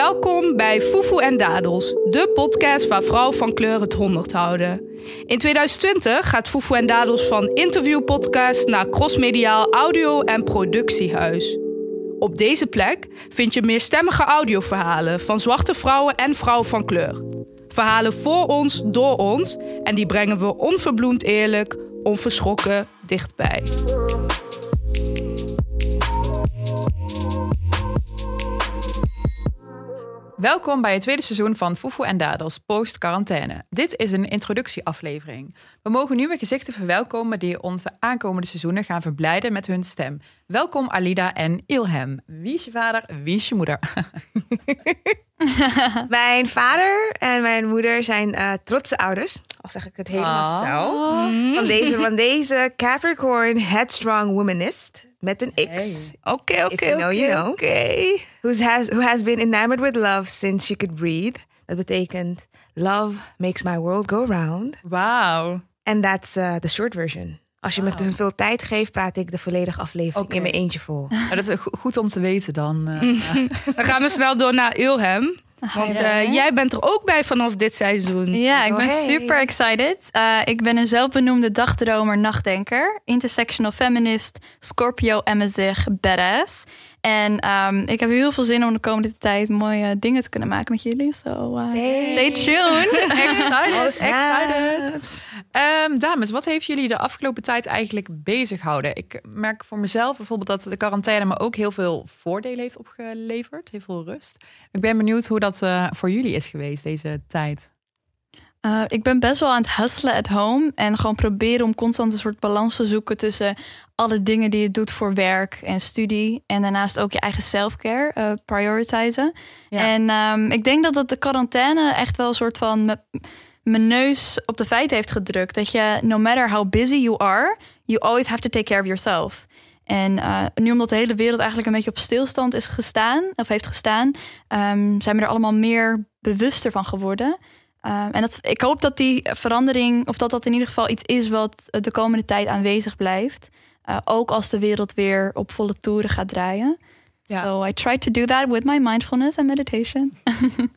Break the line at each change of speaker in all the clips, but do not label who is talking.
Welkom bij Fufu en Dadels, de podcast waar vrouwen van kleur het honderd houden. In 2020 gaat Fufu en Dadels van interviewpodcast naar crossmediaal audio- en productiehuis. Op deze plek vind je meerstemmige audioverhalen van zwarte vrouwen en vrouwen van kleur. Verhalen voor ons, door ons en die brengen we onverbloemd eerlijk, onverschrokken dichtbij.
Welkom bij het tweede seizoen van Fufu en Dadels Post Quarantaine. Dit is een introductieaflevering. We mogen nieuwe gezichten verwelkomen die ons de aankomende seizoenen gaan verblijden met hun stem. Welkom Alida en Ilham. Wie is je vader, wie is je moeder?
Mijn vader en mijn moeder zijn uh, trotse ouders. Al zeg ik het helemaal
Ah.
zo. Van deze, van deze Capricorn headstrong womanist met een X.
Oké, oké, oké.
Who has, who has been enamored with love since she could breathe. Dat betekent love makes my world go round.
Wauw.
And that's uh, the short version. Als je me te veel tijd geeft, praat ik de volledige aflevering in mijn eentje vol.
Maar dat is go- goed om te weten dan. eh.
Dan gaan we snel door naar Ilham. Want eh, jij bent er ook bij vanaf dit seizoen.
Ja, ik ben
hey.
super excited. Uh, ik ben een zelfbenoemde dagdromer, nachtdenker, intersectional feminist, Scorpio MSig, badass. En ehm, ik heb heel veel zin om de komende tijd mooie dingen te kunnen maken met jullie. So uh, stay tuned.
excited, excited. Ehm, dames, wat heeft jullie de afgelopen tijd eigenlijk bezig gehouden? Ik merk voor mezelf bijvoorbeeld dat de quarantaine me ook heel veel voordelen heeft opgeleverd. Heel veel rust. Ik ben benieuwd hoe dat eh, voor jullie is geweest deze tijd.
Uh, ik ben best wel aan het hustlen at home. En gewoon proberen om constant een soort balans te zoeken tussen alle dingen die je doet voor werk en studie. En daarnaast ook je eigen self-care uh, prioritizen.
Ja.
En um, ik denk dat dat de quarantaine echt wel een soort van mijn neus op de feiten heeft gedrukt. Dat je, no matter how busy you are, you always have to take care of yourself. En uh, nu omdat de hele wereld eigenlijk een beetje op stilstand is gestaan, of heeft gestaan, um, zijn we er allemaal meer bewuster van geworden. Um, en dat, ik hoop dat die verandering, of dat dat in ieder geval iets is wat de komende tijd aanwezig blijft. Uh, ook als de wereld weer op volle toeren gaat draaien.
Ja.
So I try to do that with my mindfulness and meditation.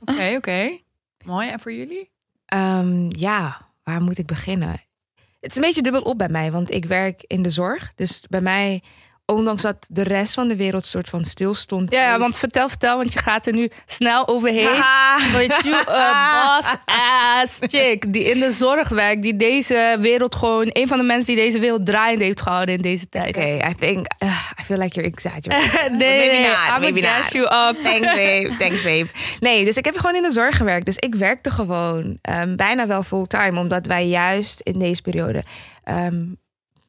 Oké, oké. Mooi. En voor jullie?
Ehm, ja, waar moet ik beginnen? Het is een beetje dubbel op bij mij, want ik werk in de zorg. Dus bij mij, ondanks dat de rest van de wereld soort van stilstond.
Ja, ja, want vertel, vertel, want je gaat er nu snel overheen. Want you a boss ass chick die in de zorg werkt, die deze wereld gewoon, een van de mensen die deze wereld draaiende heeft gehouden in deze tijd.
Oké, I think, uh, I feel like you're exaggerating.
nee,
Maybe
nee,
not, maybe not.
you up.
Thanks, babe. Thanks, babe. Nee, dus ik heb gewoon in de zorg gewerkt. Dus ik werkte gewoon ehm, bijna wel fulltime. Omdat wij juist in deze periode ehm,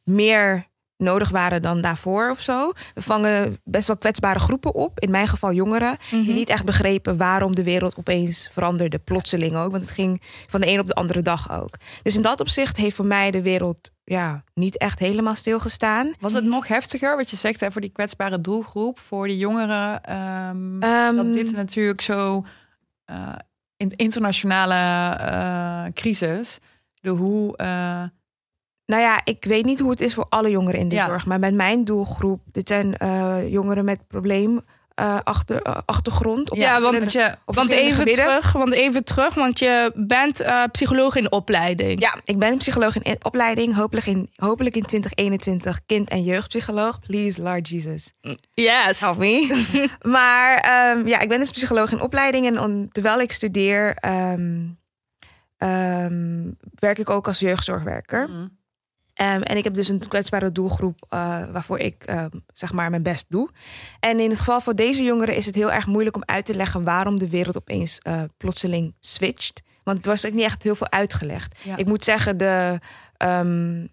meer nodig waren dan daarvoor of zo. We vangen best wel kwetsbare groepen op. In mijn geval jongeren.
Mhm.
Die niet echt begrepen waarom de wereld opeens veranderde. Plotseling ook. Want het ging van de een op de andere dag ook. Dus in dat opzicht heeft voor mij de wereld ja, niet echt helemaal stilgestaan.
Was het nog heftiger wat je zegt hè, voor die kwetsbare doelgroep, voor die jongeren? Ehm, dat dit natuurlijk zo eh, in internationale eh, crisis, de hoe. eh,
Nou ja, ik weet niet hoe het is voor alle jongeren in de
Ja.
zorg. Maar met mijn doelgroep, dit zijn eh, jongeren met probleem eh, achter, eh, achtergrond. Op
Ja, want-
je,
Want even
gebieden.
terug, want even terug, want je bent psycholoog in opleiding.
Ja, ik ben psycholoog in opleiding. Hopelijk in, hopelijk in 2021 kind- en jeugdpsycholoog. Please, Lord Jesus,
Yes.
help me. maar ehm, ja, ik ben dus psycholoog in opleiding. En on- terwijl ik studeer, ehm, ehm, werk ik ook als jeugdzorgwerker.
Mhm.
Um, en ik heb dus een kwetsbare doelgroep uh, waarvoor ik uh, zeg maar mijn best doe. En in het geval van deze jongeren is het heel erg moeilijk om uit te leggen waarom de wereld opeens uh, plotseling switcht. Want het was ook niet echt heel veel uitgelegd.
Ja.
Ik moet zeggen, de. Um,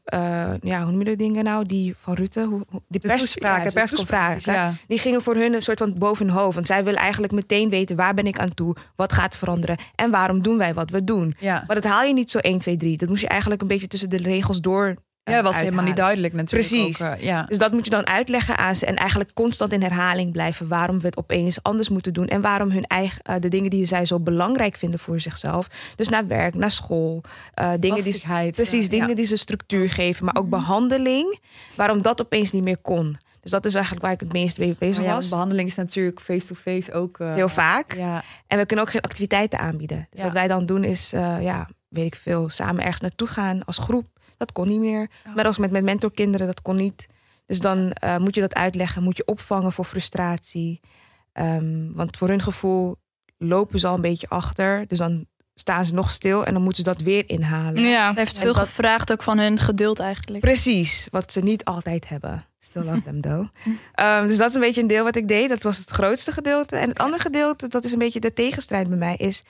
ja, hoe noem je de dingen nou? Die van Rutte? Hoe, die
de
pers-
toespraken,
ja,
persconferenties,
toespraken,
ja.
Die gingen voor hun een soort van boven hun hoofd. Want zij willen eigenlijk meteen weten waar ben ik aan toe? Wat gaat veranderen? En waarom doen wij wat we doen? Maar dat haal je niet zo 1, 2, 3. Dat moest je eigenlijk een beetje tussen de regels door.
Ja, dat was helemaal niet duidelijk natuurlijk.
Precies.
Ook, eh, ja.
Dus dat moet je dan uitleggen aan ze en eigenlijk constant in herhaling blijven waarom we het opeens anders moeten doen en waarom hun eigen eh, de dingen die zij zo belangrijk vinden voor zichzelf, dus naar werk, naar school, eh, dingen die precies dingen
ja.
die ze structuur geven, maar ook behandeling, waarom dat opeens niet meer kon. Dus dat is eigenlijk waar ik het meest mee bezig
Maar ja,
was.
behandeling is natuurlijk face-to-face ook.
Heel vaak.
Ja,
En we kunnen ook geen activiteiten aanbieden. Dus wat wij dan doen is, ja, weet ik veel, samen ergens naartoe gaan als groep. Dat kon niet meer.
Oh.
Maar ook met, met mentorkinderen, dat kon niet. Dus dan eh, moet je dat uitleggen, moet je opvangen voor frustratie. Ehm, want voor hun gevoel lopen ze al een beetje achter. Dus dan staan ze nog stil en dan moeten ze dat weer inhalen.
Ja.
Het heeft
En
veel
dat-
gevraagd ook van hun geduld eigenlijk.
Precies, wat ze niet altijd hebben. Still love them though. Ehm, dus dat is een beetje een deel wat ik deed. Dat was het grootste gedeelte. En het andere gedeelte, dat is een beetje de tegenstrijd bij mij, is...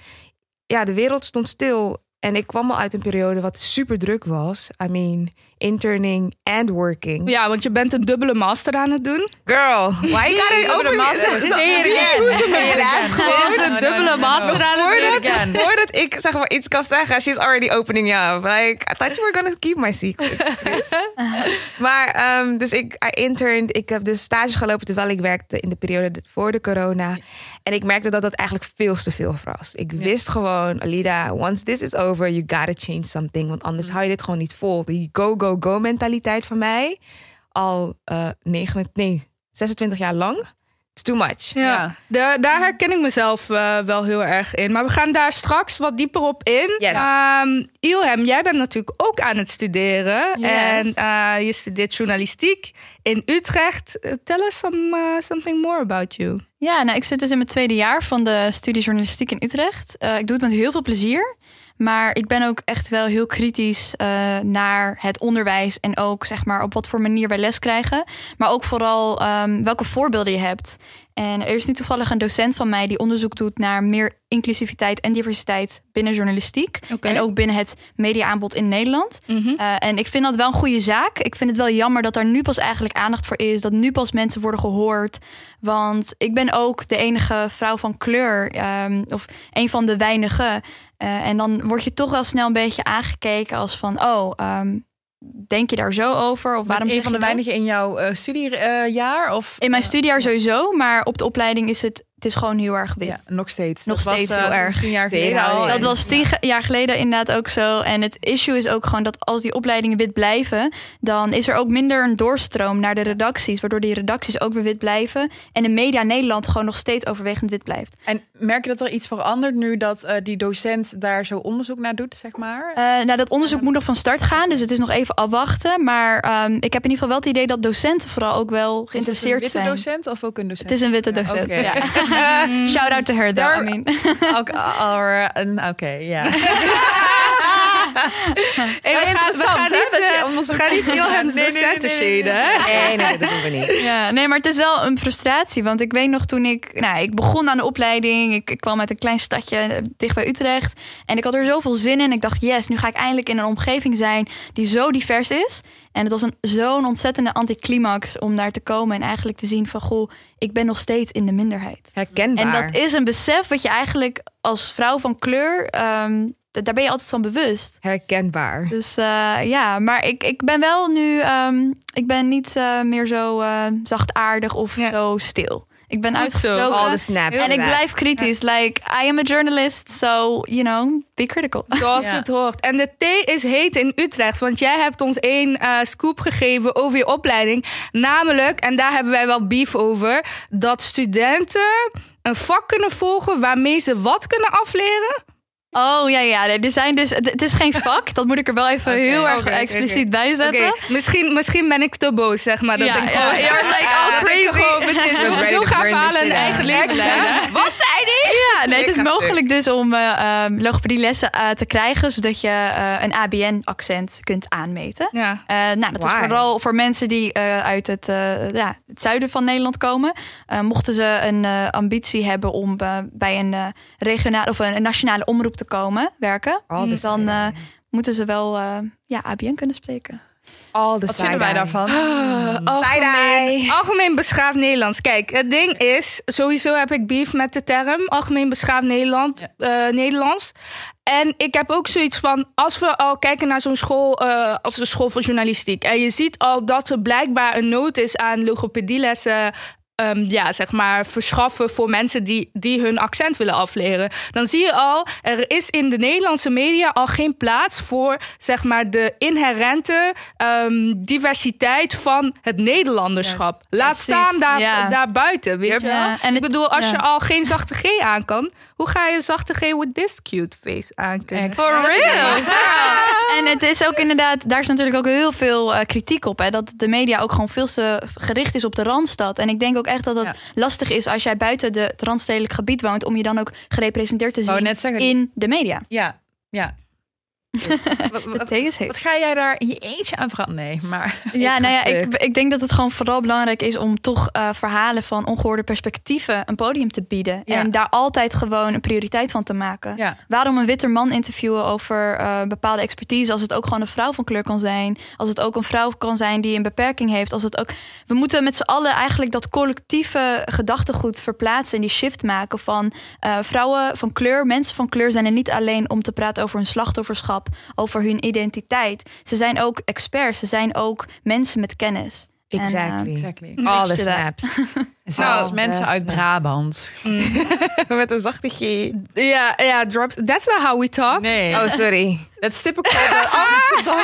Ja, de wereld stond stil. En ik kwam al uit een periode wat super druk was. I mean, interning and working.
ja, want je bent een dubbele master aan het doen.
Girl, why you gotta open
master.
Zie
Say it
je
again.
hoe ze
Say
me
it
blaast
again.
gewoon?
Dit is een dubbele master aan het doen.
Voordat, ik zeg maar iets kan zeggen, she's already opening you up. Like, I thought you were gonna keep my secret. Maar, ehm, dus ik I interned. Ik heb dus stage gelopen terwijl ik werkte in de periode voor de corona. En ik merkte dat dat eigenlijk veel te veel was. Ik wist gewoon, Alida, once this is over, you gotta change something. Want anders hou je dit gewoon niet vol. Die go, go, go mentaliteit van mij, al eh 9, nee, 26 jaar lang. It's too much.
Ja,
Ja.
Da- daar herken ik mezelf eh, wel heel erg in. Maar we gaan daar straks wat dieper op in.
Yes.
Ehm, Ilham, jij bent natuurlijk ook aan het studeren.
Yes.
En eh, je studeert journalistiek in Utrecht. Eh, tell us some, something more about you.
Ja, nou, ik zit dus in mijn tweede jaar van de studie journalistiek in Utrecht. Eh, ik doe het met heel veel plezier. Maar ik ben ook echt wel heel kritisch eh, naar het onderwijs. En ook zeg maar op wat voor manier wij les krijgen. Maar ook vooral ehm, welke voorbeelden je hebt. En er is nu toevallig een docent van mij die onderzoek doet naar meer inclusiviteit en diversiteit binnen journalistiek. En ook binnen het mediaaanbod in Nederland.
Mhm.
Uh, en ik vind dat wel een goede zaak. Ik vind het wel jammer dat daar nu pas eigenlijk aandacht voor is. Dat nu pas mensen worden gehoord. Want ik ben ook de enige vrouw van kleur. ehm, of een van de weinigen. Uh, en dan word je toch wel snel een beetje aangekeken als van... Oh, ehm, denk je daar zo over? Of waarom
een van de weinigen in jouw eh, studiejaar? of
In mijn
eh,
studiejaar sowieso. Maar op de opleiding is het, het is gewoon heel erg wit.
Ja, nog steeds.
Nog
Dat was,
steeds
eh,
heel erg.
Tien jaar geleden al.
Dat
was tien
Ja.
jaar geleden inderdaad ook zo. En het issue is ook gewoon dat als die opleidingen wit blijven, dan is er ook minder een doorstroom naar de redacties, waardoor die redacties ook weer wit blijven. En de media Nederland gewoon nog steeds overwegend wit blijft.
En merk je dat er iets verandert nu dat eh, die docent daar zo onderzoek naar doet, zeg maar?
Eh, nou, dat onderzoek moet nog van start gaan, dus het is nog even afwachten. Maar ehm, ik heb in ieder geval wel het idee dat docenten vooral ook wel
Is
geïnteresseerd
het een witte
zijn.
docent of ook een docent?
Het is een witte
Ja,
docent. Ja. Shout out to her, though.
Daar-
I mean.
Ook, uh, een- Oké, ja.
Hey, we, gaan, we
hè,
niet,
dat je
eh, we gaan niet Ilham
Nee, nee, nee, nee, nee,
shaden, hè?
Nee, nee, dat doen we niet.
Ja, nee, maar het is wel een frustratie. Want ik weet nog toen ik... Nou, ik begon aan de opleiding. Ik, ik kwam uit een klein stadje eh, dicht bij Utrecht. En ik had er zoveel zin in. Ik dacht, yes, nu ga ik eindelijk in een omgeving zijn die zo divers is. En het was een, zo'n ontzettende anticlimax om daar te komen. En eigenlijk te zien van, goh, ik ben nog steeds in de minderheid.
Herkenbaar.
En dat is een besef wat je eigenlijk als vrouw van kleur... ehm, daar ben je altijd van bewust.
Herkenbaar.
Dus eh, ja, maar ik, ik ben wel nu, ehm, ik ben niet eh, meer zo eh, zachtaardig of
Ja.
zo stil. Ik ben uitgesproken.
All the snaps.
en ik blijf kritisch. Like, I am a journalist, so, you know, be critical.
Zoals
Ja.
het hoort. En de thee is heet in Utrecht. Want jij hebt ons één eh, scoop gegeven over je opleiding. Namelijk, en daar hebben wij wel beef over... dat studenten een vak kunnen volgen waarmee ze wat kunnen afleren.
Oh ja, ja. Er zijn dus, het is geen vak. Dat moet ik er wel even heel erg expliciet bij zetten.
Misschien, misschien ben ik te boos, zeg maar. Dat
Ja,
ik
ja,
gewoon,
like
ik
crazy.
gewoon meteen
Just
zo,
ready
zo
to
ga
burn this
verhalen een
shit
eigen leven leiden.
Wat zei die?
Ja, nee, het is mogelijk dus om eh um, logopedielessen eh, te krijgen, zodat je eh, een ABN-accent kunt aanmeten.
Ja.
Eh, nou, dat is vooral voor mensen die eh, uit het, eh, ja, het zuiden van Nederland komen. Eh, mochten ze een eh, ambitie hebben om eh, bij een uh, regionale of een, een, nationale omroep te komen werken, dan uh, moeten ze wel uh, ja, ABN kunnen spreken.
All the
Wat vinden wij daarvan?
Uh, algemeen, algemeen beschaafd Nederlands. Kijk, het ding is, sowieso heb ik beef met de term algemeen beschaafd Nederland, ja. uh, Nederlands. En ik heb ook zoiets van, als we al kijken naar zo'n school uh, als de school voor journalistiek. En je ziet al dat er blijkbaar een nood is aan logopedielessen ehm, ja, zeg maar, verschaffen voor mensen die, die hun accent willen afleren. Dan zie je al, er is in de Nederlandse media al geen plaats voor zeg maar, de inherente ehm, diversiteit van het Nederlanderschap. Laat
Precies,
staan daar,
ja.
daar buiten. Weet je wel?
Ja, en
Ik bedoel, als je al geen zachte G aan kan, hoe ga je zachte G with this cute face aan kunnen?
Exact.
For real. En het is ook inderdaad, daar is natuurlijk ook heel veel eh, kritiek op. Hè, dat de media ook gewoon veel te gericht is op de Randstad. En ik denk ook echt dat het
Ja.
lastig is als jij buiten de, het Randstedelijk gebied woont. om je dan ook gerepresenteerd te zien
net zeggen-
in de media.
Ja, ja. Dus, wat, ga jij daar in je eentje aan veranderen? Nee, maar...
Ja,
Ik
nou ja, ik, ik denk dat het gewoon vooral belangrijk is om toch eh, verhalen van ongehoorde perspectieven een podium te bieden.
Ja.
En daar altijd gewoon een prioriteit van te maken.
Ja.
Waarom een witte man interviewen over eh, bepaalde expertise als het ook gewoon een vrouw van kleur kan zijn? Als het ook een vrouw kan zijn die een beperking heeft? Als het ook... We moeten met z'n allen eigenlijk dat collectieve gedachtegoed verplaatsen en die shift maken van eh, vrouwen van kleur, mensen van kleur zijn er niet alleen om te praten over hun slachtofferschap, over hun identiteit. Ze zijn ook experts, ze zijn ook mensen met kennis. En, eh,
Exactly.
Exactly.
All the snaps. Nou,
mensen
dat-
uit Brabant.
Met een zachte G.
Ja, ja, drop. That's not how we talk.
Nee,
Oh, sorry.
dat is typical Amsterdam.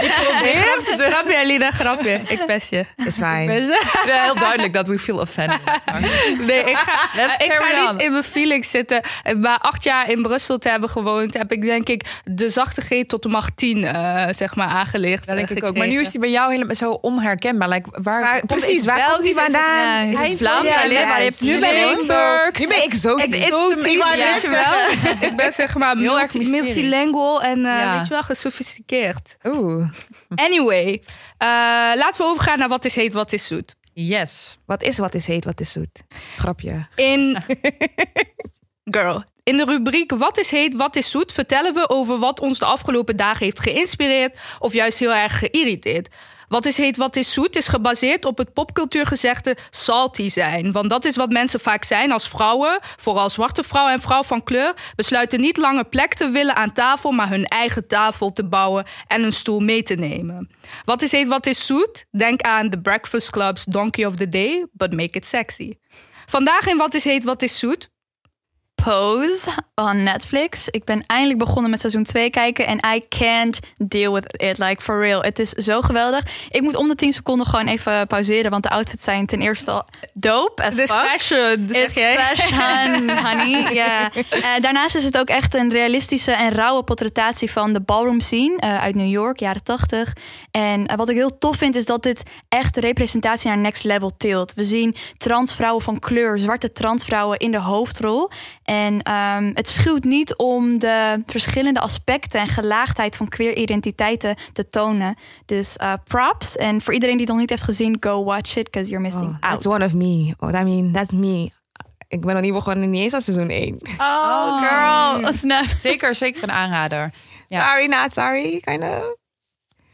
Die probeert de...
Grapje, Alina, grapje. Ik pest je.
Is fijn.
Ja, heel duidelijk dat we feel offended.
Nee, ik ga,
Let's
ik ga niet in mijn feelings zitten. Maar acht jaar in Brussel te hebben gewoond, heb ik denk ik de zachte G tot de macht 10 eh, zeg maar aangelicht.
Dat denk
eh,
ik ook. Maar nu is die bij jou helemaal zo onherkenbaar. Like, waar,
precies, waar komt die
het-
vandaan?
Ja, is
Hij-
het Vlaams
Ja,
alleen?
ja,
Maar je hebt
Nu ben ik nu ben ik zo diep.
ik
weet je
zeggen. Ik ben zeg maar
Heel erg
multilingual en eh,
Ja.
weet je wel, gesofisticeerd.
Oeh.
Anyway, eh, laten we overgaan naar wat is heet, wat is zoet.
Yes.
Wat is wat is heet, wat is zoet? Grapje.
In Girl. In de rubriek Wat is heet, wat is zoet vertellen we over wat ons de afgelopen dagen heeft geïnspireerd of juist heel erg geïrriteerd. Wat is heet, wat is zoet is gebaseerd op het popcultuurgezegde salty zijn. Want dat is wat mensen vaak zijn als vrouwen, vooral zwarte vrouwen en vrouw van kleur, besluiten niet langer plek te willen aan tafel, maar hun eigen tafel te bouwen en een stoel mee te nemen. Wat is heet, wat is zoet? Denk aan The Breakfast Club's Donkey of the Day, but make it sexy. Vandaag in Wat is heet, wat is zoet?
Pose on Netflix. Ik ben eindelijk begonnen met seizoen 2 kijken en I can't deal with it. Like for real. Het is zo geweldig. Ik moet om de 10 seconden gewoon even pauzeren, want de outfits zijn ten eerste al dope as
is fashion, zeg
It's
jij.
fashion, honey. Ja. Eh, daarnaast is het ook echt een realistische en rauwe portretatie van de ballroom scene eh, uit New York, jaren 80. En eh, wat ik heel tof vind, is dat dit echt de representatie naar next level tilt. We zien transvrouwen van kleur, zwarte transvrouwen in de hoofdrol. En ehm, het schuwt niet om de verschillende aspecten en gelaagdheid van queer identiteiten te tonen. Dus eh, props. En voor iedereen die het nog niet heeft gezien, go watch it, because you're missing
Oh,
out.
that's one of me. Oh, I mean, that's me. Ik ben nog niet begonnen, niet eens aan seizoen 1.
Oh, girl. Snap.
Zeker, zeker een aanrader. Ja.
Sorry, not sorry, kind of.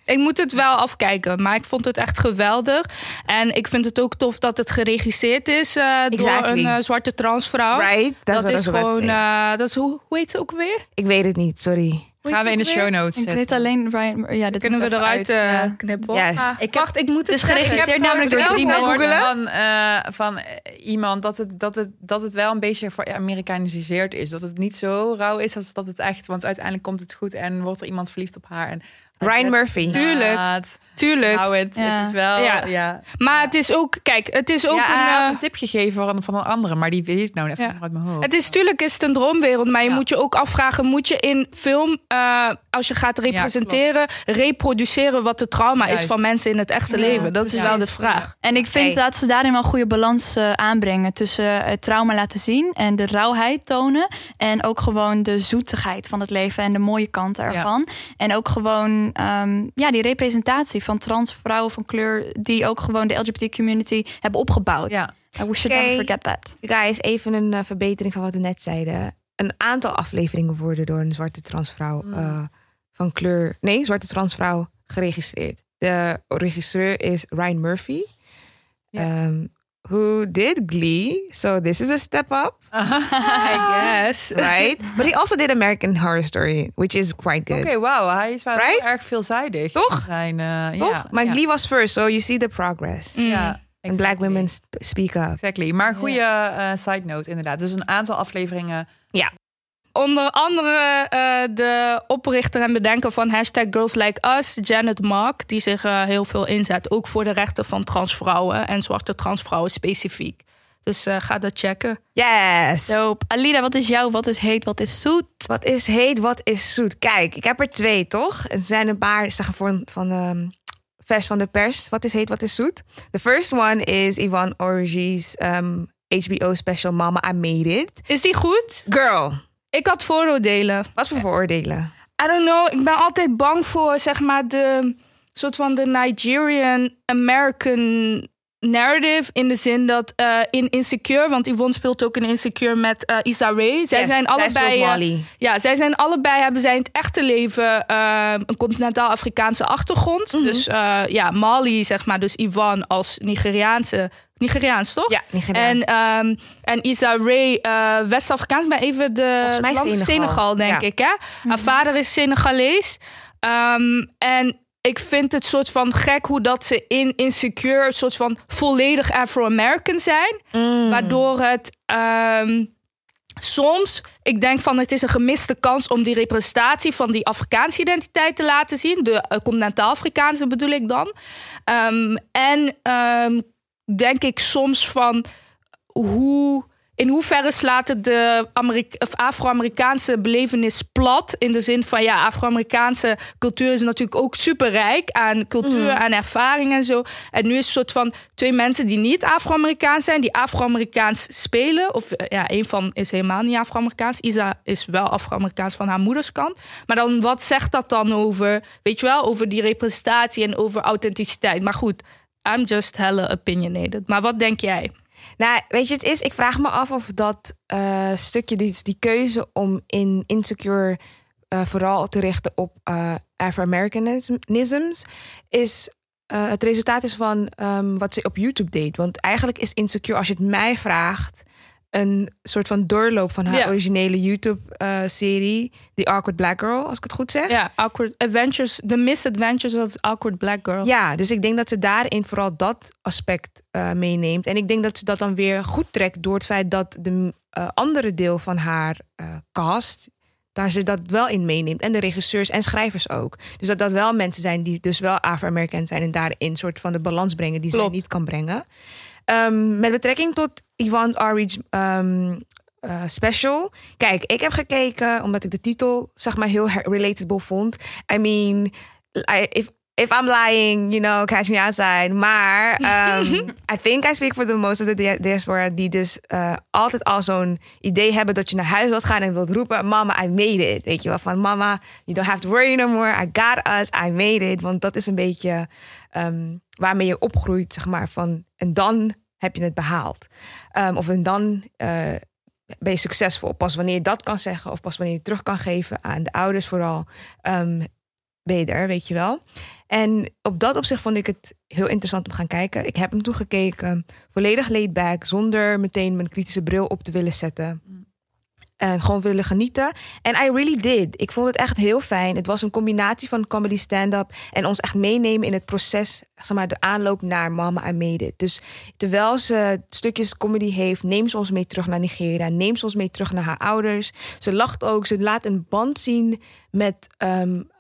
Ik moet het wel afkijken, maar ik vond het echt geweldig. En ik vind het ook tof dat het geregisseerd is eh, door een eh, zwarte transvrouw.
Right?
Dat is gewoon, eh, dat is, hoe, hoe heet ze ook weer?
Ik weet het niet, sorry.
Hoe
Gaan we in de show notes
Ik
zetten.
weet alleen Ryan. Ja, dit
Kunnen we eruit
uit,
eh,
ja.
knippen?
Yes.
Ah,
Ik heb-
wacht, ik moet
Het is
Ik heb
namelijk door
googelen.
van, eh, van iemand dat het, dat, het, dat het wel een beetje voor Amerikaniseerd is. Dat het niet zo rauw is als dat het echt. Want uiteindelijk komt het goed en wordt er iemand verliefd op haar. En
Ryan Murphy.
Tuurlijk. Tuurlijk.
Nou, het,
Ja.
het is wel.
Ja.
Ja.
Maar het is ook, kijk, het is ook
ja, hij
een.
had
eh,
een tip gegeven van, van een andere, maar die weet ik nou even uit mijn hoofd.
Het is natuurlijk is het een droomwereld, maar je
Ja.
moet je ook afvragen: moet je in film, eh, als je gaat representeren, reproduceren wat de trauma is
Juist.
van mensen in het echte
Ja,
leven? Dat is
precies.
wel de vraag.
En ik vind
Hey.
dat ze daarin wel een goede balans eh, aanbrengen tussen het trauma laten zien en de rauwheid tonen. En ook gewoon de zoetigheid van het leven en de mooie kanten ervan. En ook gewoon ehm, ja, die representatie van trans vrouwen van kleur die ook gewoon de LGBT community hebben opgebouwd.
Ja.
Uh, we should never forget that.
Guys, even een eh, verbetering van wat we net zeiden. Een aantal afleveringen worden door een zwarte transvrouw eh, van kleur... Nee, zwarte transvrouw geregistreerd. De regisseur is Ryan Murphy.
Ja.
Um, who did Glee. So this is a step up,
I guess.
right? But he also did American Horror Story, which is quite
Oké,
good.
wauw. Hij is wel
Right?
erg veelzijdig.
Toch?
Zijn, eh,
Toch?
Ja,
maar
ja.
Glee was first, so you see the progress.
Mm.
Ja.
En black
Exactly.
women sp- speak up.
Exactly. Maar goede eh, side note inderdaad. Dus een aantal afleveringen.
Onder andere eh, de oprichter en bedenker van hashtag Girls Like Us, Janet Mark, die zich eh, heel veel inzet, ook voor de rechten van transvrouwen en zwarte transvrouwen specifiek. Dus eh, ga dat checken.
Yes!
Dope. Alida, wat is jouw, wat is heet, wat is zoet?
Wat is heet, wat is zoet? Kijk, ik heb er twee, toch? Er zijn een paar, zeg maar, van, van ehm, vers van de pers. Wat is heet, wat is zoet? The first one is Yvonne Orji's um, HBO special Mama, I Made It.
Is die goed?
Girl,
Ik had vooroordelen.
wat voor vooroordelen?
I don't know. Ik ben altijd bang voor, zeg maar, de soort van de Nigerian American narrative. In de zin dat eh, in Insecure, want Yvonne speelt ook in Insecure met eh Issa Rae. Zij
Yes,
zijn
zij
allebei. eh, ja, zij zijn allebei, hebben zij in het echte leven een continentaal-Afrikaanse achtergrond.
Mhm.
Dus ja, Mali, zeg maar, dus Yvonne als Nigeriaanse. Nigeriaans, toch?
Ja.
En, ehm en Issa Rae, eh, West-Afrikaans, maar even de land
Senegal.
Senegal, denk
Ja.
ik. Hè? Haar vader is Senegalees. Ehm, en ik vind het soort van gek hoe dat ze in Insecure een soort van volledig Afro-American zijn.
Mm.
Waardoor het ehm, soms, ik denk van het is een gemiste kans om die representatie van die Afrikaanse identiteit te laten zien. De uh, continentaal-Afrikaanse bedoel ik dan. Ehm, en ehm, denk ik soms van hoe. In hoeverre slaat het de Afro-Amerikaanse belevenis plat? In de zin van ja, Afro-Amerikaanse cultuur is natuurlijk ook superrijk aan cultuur en ervaring en zo. En nu is het een soort van twee mensen die niet Afro-Amerikaans zijn, die Afro-Amerikaans spelen. Of eh, ja, een van is helemaal niet Afro-Amerikaans. Isa is wel Afro-Amerikaans van haar moederskant. Maar dan wat zegt dat dan over, weet je wel, over die representatie en over authenticiteit? Maar goed, I'm just hella opinionated. Maar wat denk jij?
Nou, weet je, het is, ik vraag me af of dat eh, stukje, die, die keuze om in Insecure eh, vooral te richten op eh Afro-Americanisms, is het resultaat is van ehm, wat ze op YouTube deed. Want eigenlijk is Insecure, als je het mij vraagt, een soort van doorloop van haar
Ja.
originele YouTube-serie, The Awkward Black Girl, als ik het goed zeg.
Ja, awkward adventures, the misadventures of awkward black girl.
Ja, dus ik denk dat ze daarin vooral dat aspect eh, meeneemt. En ik denk dat ze dat dan weer goed trekt door het feit dat de eh, andere deel van haar eh, cast, daar ze dat wel in meeneemt. En de regisseurs en schrijvers ook. Dus dat dat wel mensen zijn die dus wel Afro-American zijn en daarin een soort van de balans brengen die zij
Klopt.
niet kan brengen. Ehm, met betrekking tot Yvonne Arridge ehm, eh, special. Kijk, ik heb gekeken omdat ik de titel zeg maar heel relatable vond. I mean, I, if if I'm lying, you know, catch me outside. Maar um, I think I speak for the most of the dia- diaspora die dus eh, altijd al zo'n idee hebben dat je naar huis wilt gaan en wilt roepen, mama, I made it. Weet je wel, van mama, you don't have to worry no more. I got us, I made it. Want dat is een beetje um, waarmee je opgroeit, zeg maar, van en dan heb je het behaald. Um, of en dan uh, ben je succesvol. Pas wanneer je dat kan zeggen of pas wanneer je terug kan geven aan de ouders vooral, um, ben je er, weet je wel. En op dat opzicht vond ik het heel interessant om gaan kijken. Ik heb hem toegekeken, volledig laid back, zonder meteen mijn kritische bril op te willen zetten. En gewoon willen genieten. En I really did. Ik vond het echt heel fijn. Het was een combinatie van comedy stand-up en ons echt meenemen in het proces, zeg maar, de aanloop naar Mama I Made. Dus terwijl ze stukjes comedy heeft, neemt ze ons mee terug naar Nigeria, neemt ze ons mee terug naar haar ouders. Ze lacht ook, ze laat een band zien met um,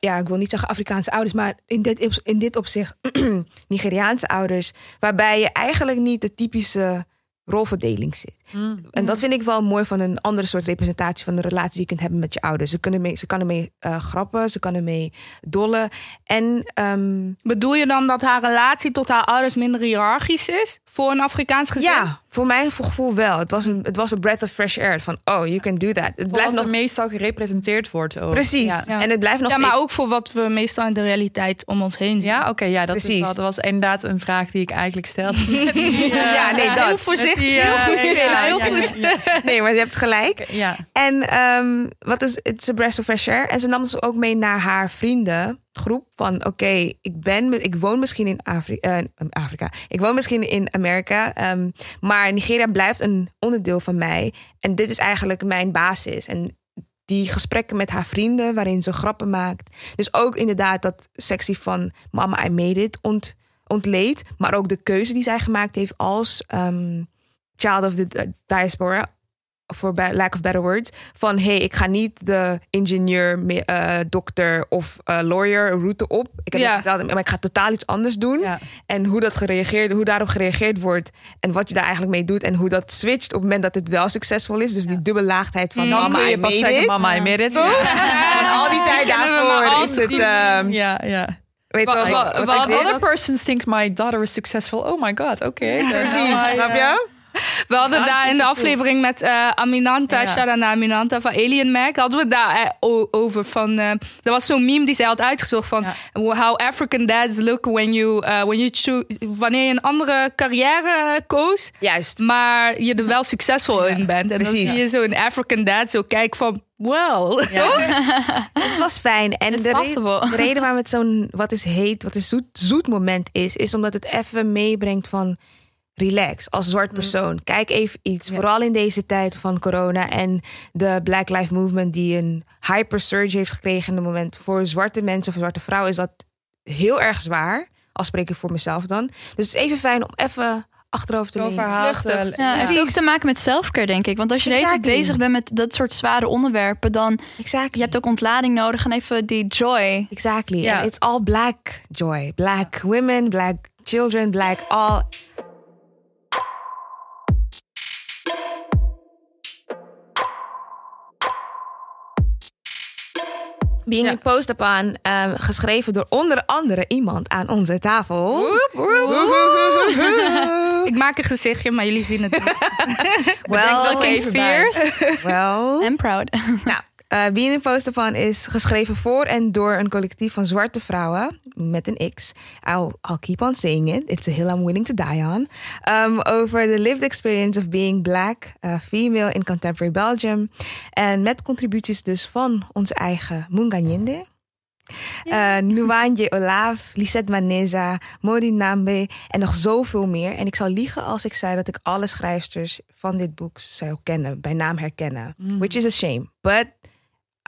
ja, ik wil niet zeggen Afrikaanse ouders, maar in dit, in dit opzicht Nigeriaanse ouders, waarbij je eigenlijk niet de typische rolverdeling zit. Mm. En dat vind ik wel mooi van een andere soort representatie van de relatie die je kunt hebben met je ouders. Ze, kunnen mee, ze kan ermee uh, grappen, ze kan ermee dollen. En, um,
Bedoel je dan dat haar relatie tot haar ouders minder hiërarchisch is voor een Afrikaans gezin?
Ja, voor mijn gevoel wel. Het was een, het was een breath of fresh air. Van, oh, you can do that. Het
blijft nog meestal gerepresenteerd wordt. Ook.
Precies. Ja. Ja. En het blijft nog
Ja, maar
steeds...
ook voor wat we meestal in de realiteit om ons heen zien.
Ja, oké. Okay, ja, dat, is wel, dat was inderdaad een vraag die ik eigenlijk stelde.
uh, ja, nee, dat.
Heel voorzichtig. Uh, heel goed, ja, heel goed.
Nee, maar je hebt gelijk.
Ja.
En um, wat is het is een breath of fresh air. En ze nam dus ook mee naar haar vrienden groep van oké, okay, ik ben, ik woon misschien in Afrika, uh, Afrika, ik woon misschien in Amerika, um, maar Nigeria blijft een onderdeel van mij en dit is eigenlijk mijn basis en die gesprekken met haar vrienden waarin ze grappen maakt, dus ook inderdaad dat sectie van Mama I Made It ont, ontleed. Maar ook de keuze die zij gemaakt heeft als ehm, child of the eh, diaspora. For lack of better words. Van hey, ik ga niet de ingenieur, eh, dokter of eh, lawyer route op. Ik heb gedaan, maar ik ga totaal iets anders doen. En hoe, dat gereageerd, hoe daarop gereageerd wordt. En wat je daar eigenlijk mee doet. En hoe dat switcht op het moment dat het wel succesvol is. Dus die dubbelaagdheid van
Dan
mama,
kun
I made it.
mama, I made it.
Toch? Want al die tijd daarvoor is het... ehm,
Ja, ja.
weet dit?
Other persons think my daughter is successful. Oh my god, oké.
Precies, snap je?
We hadden daar in de aflevering met eh, Aminanta,
Ja.
naar Aminanta van Alien Mac, hadden we het daar eh, over van. eh, er was zo'n meme die zij had uitgezocht van how African dads look when you, eh, when you choo- wanneer je een andere carrière eh, koos,
Juist.
maar je er wel succesvol in bent. En
Precies.
dan zie je zo'n African dad zo kijken van, well.
Dus het was fijn. En de, re-
possible.
de reden waarom het zo'n wat is heet, wat is zoet, zoet moment is, is omdat het even meebrengt van relax als zwart persoon. Kijk even iets, vooral in deze tijd van corona en de Black Lives Movement die een hyper surge heeft gekregen in het moment. Voor zwarte mensen of zwarte vrouwen is dat heel erg zwaar. Als spreek ik voor mezelf dan. Dus het is even fijn om even achterover te lezen.
Ja, het heeft ook te maken met selfcare, denk ik. Want als je
Exactly.
bezig bent met dat soort zware onderwerpen, dan
Exactly.
je hebt ook ontlading nodig en even die joy.
Exactly.
Ja.
And it's all black joy. Black women, black children, black all. Being
Ja.
imposed upon, um, geschreven door onder andere iemand aan onze tafel.
Ik maak een gezichtje, maar jullie zien het niet.
Well,
Looking fierce
well.
and proud.
Nou, eh Being Imposed Upon is geschreven voor en door een collectief van zwarte vrouwen met een X. I'll, I'll keep on saying it. It's a hill I'm willing to die on. Um, over the lived experience of being black, uh, female in contemporary Belgium. En met contributies dus van onze eigen Munganyende. Uh, Nuwanje Olaf, Lisette Maneza, Modi Nambe en nog zoveel meer. En ik zou liegen als ik zei dat ik alle schrijfsters van dit boek zou kennen, bij naam herkennen. Which is a shame. But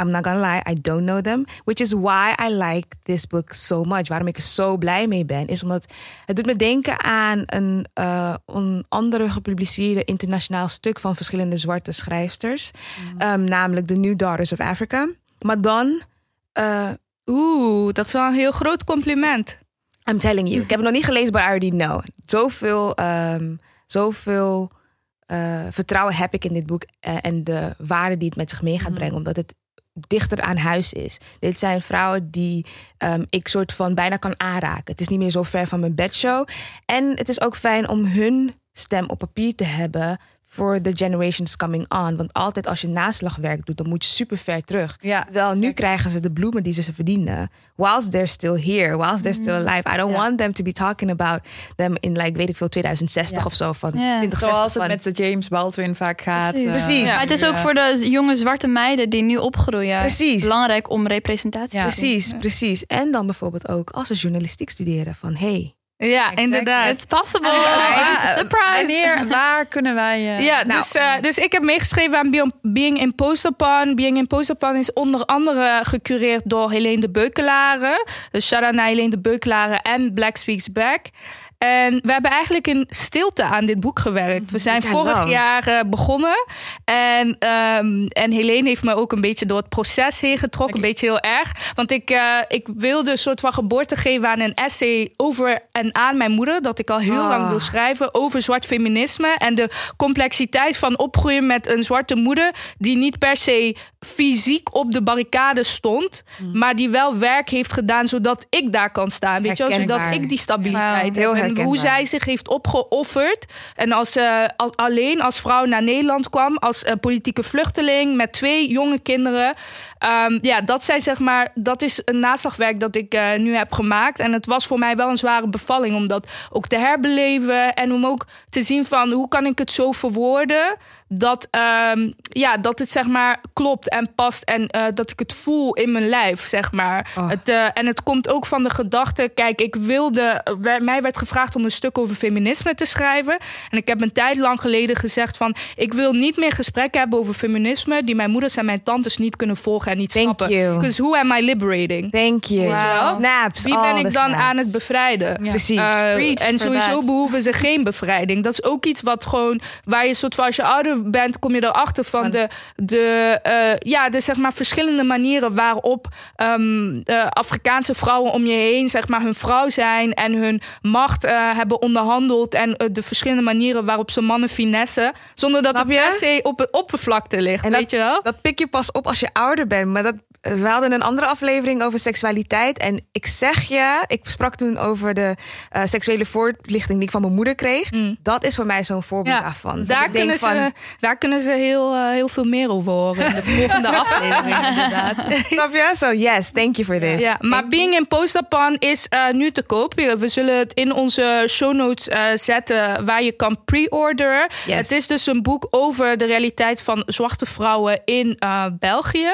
I'm not gonna lie, I don't know them. Which is why I like this book so much. Waarom ik er zo blij mee ben, is omdat het doet me denken aan een, uh, een andere gepubliceerde internationaal stuk van verschillende zwarte schrijfsters. Um, namelijk The New Daughters of Africa. Maar dan uh,
Oeh, dat is wel een heel groot compliment.
I'm telling you. Ik heb het nog niet gelezen, but I already know. Zoveel, um, zoveel uh, vertrouwen heb ik in dit boek en de waarde die het met zich mee gaat brengen, omdat het dichter aan huis is. Dit zijn vrouwen die um, ik soort van bijna kan aanraken. Het is niet meer zo ver van mijn bedshow. En het is ook fijn om hun stem op papier te hebben voor the generations coming on. Want altijd als je naslagwerk doet, dan moet je super ver terug.
Ja,
Wel, nu krijgen ze de bloemen die ze verdienen. Whilst they're still here, whilst they're still alive. I don't
Ja.
want them to be talking about them in like, weet ik veel, 2060
Ja.
of zo. Van
Ja.
2060
Zoals het
van-
met de James Baldwin vaak gaat.
Precies.
eh,
Precies.
ja.
Maar het is ook voor de jonge zwarte meiden die nu opgroeien
Precies.
belangrijk om representatie
Ja.
te.
Precies, precies. En dan bijvoorbeeld ook als ze journalistiek studeren. Van hey,
Ja,
Exactly.
inderdaad.
It's possible.
Ah,
Surprise.
Wanneer, waar kunnen wij... eh,
Ja,
Nou,
dus, eh, dus ik heb meegeschreven aan Being- Being Imposed Upon. Being Imposed Upon is onder andere gecureerd door Helene de Beukelaren. Dus shout-out naar Helene de Beukelaren en Black Speaks Back. En we hebben eigenlijk in stilte aan dit boek gewerkt. We zijn vorig jaar eh, begonnen. En, ehm, en Helene heeft me ook een beetje door het proces heen getrokken. Een beetje heel erg. Want ik, eh, ik wilde een soort van geboorte geven aan een essay over en aan mijn moeder. Dat ik al heel
Ah.
lang wil schrijven over zwart feminisme. En de complexiteit van opgroeien met een zwarte moeder. Die niet per se fysiek op de barricade stond.
Mm.
Maar die wel werk heeft gedaan zodat ik daar kan staan. Weet je? Zodat ik die stabiliteit heb. En hoe zij zich heeft opgeofferd. En als ze al- alleen als vrouw naar Nederland kwam. Als eh, politieke vluchteling met twee jonge kinderen. Ehm, ja, dat zijn zeg maar. Dat is een naslagwerk dat ik eh, nu heb gemaakt. En het was voor mij wel een zware bevalling. Om dat ook te herbeleven. En om ook te zien van hoe kan ik het zo verwoorden. Dat, ehm, ja, dat het zeg maar klopt en past en eh, dat ik het voel in mijn lijf, zeg maar.
Oh.
Het, eh, en het komt ook van de gedachte, kijk, ik wilde, wij- mij werd gevraagd om een stuk over feminisme te schrijven. En ik heb een tijd lang geleden gezegd van, ik wil niet meer gesprekken hebben over feminisme die mijn moeders en mijn tantes niet kunnen volgen en niet
Thank
snappen. Because who am I liberating?
Thank you.
Wow.
Snaps.
Wie
all
ben ik dan
snaps.
aan het bevrijden?
Ja.
Precies.
Uh,
Preach
en sowieso
that.
behoeven ze geen bevrijding. Dat is ook iets wat gewoon waar je soort van als je ouder bent, kom je erachter van de, de, eh, ja, de zeg maar verschillende manieren waarop ehm, eh, Afrikaanse vrouwen om je heen zeg maar hun vrouw zijn en hun macht eh, hebben onderhandeld en de verschillende manieren waarop ze mannen finessen zonder dat
Snap
het per se op de oppervlakte ligt,
En
weet
dat,
je wel?
dat pik je pas op als je ouder bent. Maar dat, we hadden een andere aflevering over seksualiteit. En ik zeg je, ik sprak toen over de eh, seksuele voorlichting die ik van mijn moeder kreeg. Dat is voor mij zo'n voorbeeld
Ja,
daarvan.
Daar
ik
kunnen, ze, daar kunnen ze heel, eh, heel veel meer over horen in de volgende aflevering inderdaad.
Snap je? So yes, thank you for this.
Ja, maar Being in Postapan is eh, nu te koop. We zullen het in onze show notes zetten waar je kan pre-orderen.
Yes.
Het is dus een boek over de realiteit van zwarte vrouwen in België.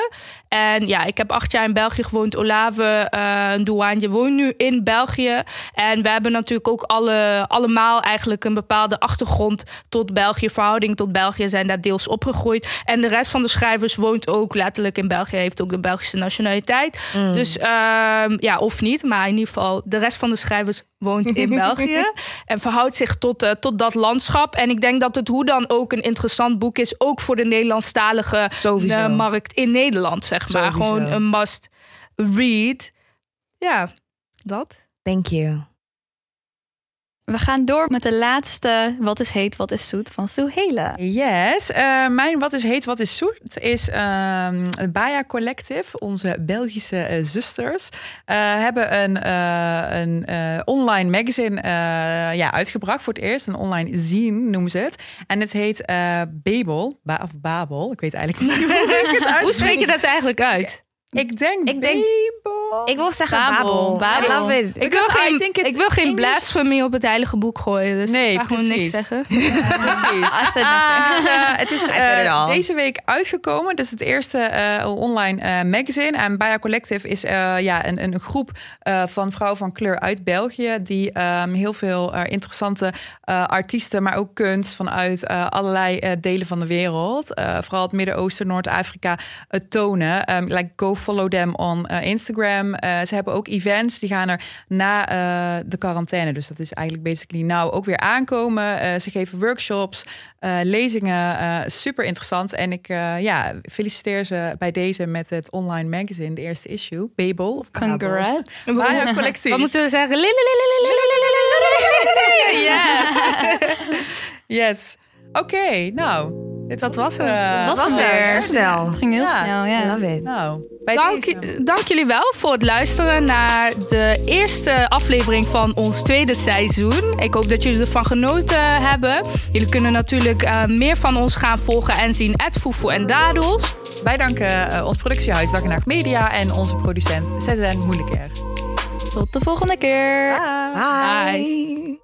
En ja, ik heb acht jaar in België gewoond. Olave uh, Douane woont nu in België. En we hebben natuurlijk ook alle, allemaal eigenlijk een bepaalde achtergrond tot België. Verhouding tot België zijn daar deels opgegroeid. En de rest van de schrijvers woont ook letterlijk in België. Heeft ook de Belgische nationaliteit. Dus ehm, ja, of niet. Maar in ieder geval, de rest van de schrijvers woont in België. En verhoudt zich tot, eh, tot dat landschap. En ik denk dat het hoe dan ook een interessant boek is. Ook voor de Nederlandstalige eh, markt in Nederland, zeg maar.
Sowieso.
Gewoon een must read. Ja, dat.
Thank you.
We gaan door met de laatste Wat is heet, wat is zoet van Suhela.
Yes, eh, mijn Wat is heet, wat is zoet is ehm het Baya Collective. Onze Belgische eh, zusters eh, hebben een, eh, een eh, online magazine eh, ja, uitgebracht voor het eerst. Een online zine noemen ze het. En het heet eh Babel, ba of Babel. Ik weet eigenlijk niet hoe ik het
Hoe spreek je dat eigenlijk uit?
Ik denk
Ik denk-
Babel.
Ik wil zeggen
Babel,
Babel.
Babel.
I love it.
Ik wil geen, ik wil geen blasphemy op het heilige boek gooien. Dus
Nee,
ik ga gewoon niks zeggen.
Precies. Eh, het is eh, deze week uitgekomen. Het is het eerste eh, online eh, magazine. En Baya Collective is eh, ja, een, een groep eh, van vrouwen van kleur uit België. Die ehm, heel veel eh, interessante eh, artiesten, maar ook kunst vanuit eh, allerlei delen van de wereld. eh, vooral het Midden-Oosten, Noord-Afrika tonen. Ehm, like go follow them on eh, Instagram. Eh, ze hebben ook events. Die gaan er na eh, de quarantaine. Dus dat is eigenlijk basically nou ook weer aankomen. Ze geven workshops, lezingen. super interessant. En ik ja, feliciteer ze bij deze met het online magazine, de eerste issue. Babel of.
Congrats.
Baya Collectief.
Wat moeten we zeggen? Ja.
Yes. Oké, nou. Dit
Dat was het.
Dat was
er.
weer.
Snel.
Het ging heel
Ja.
snel, ja.
love it.
Nou,
Dank,
deze.
dank jullie wel voor het luisteren naar de eerste aflevering van ons tweede seizoen. Ik hoop dat jullie ervan genoten hebben. Jullie kunnen natuurlijk eh, meer van ons gaan volgen en zien. at Foefoe en Dadels.
Wij danken eh, ons productiehuis Dag en Nacht Media en onze producent Cezanne Moeilijker.
Tot de volgende keer.
Bye.
Bye.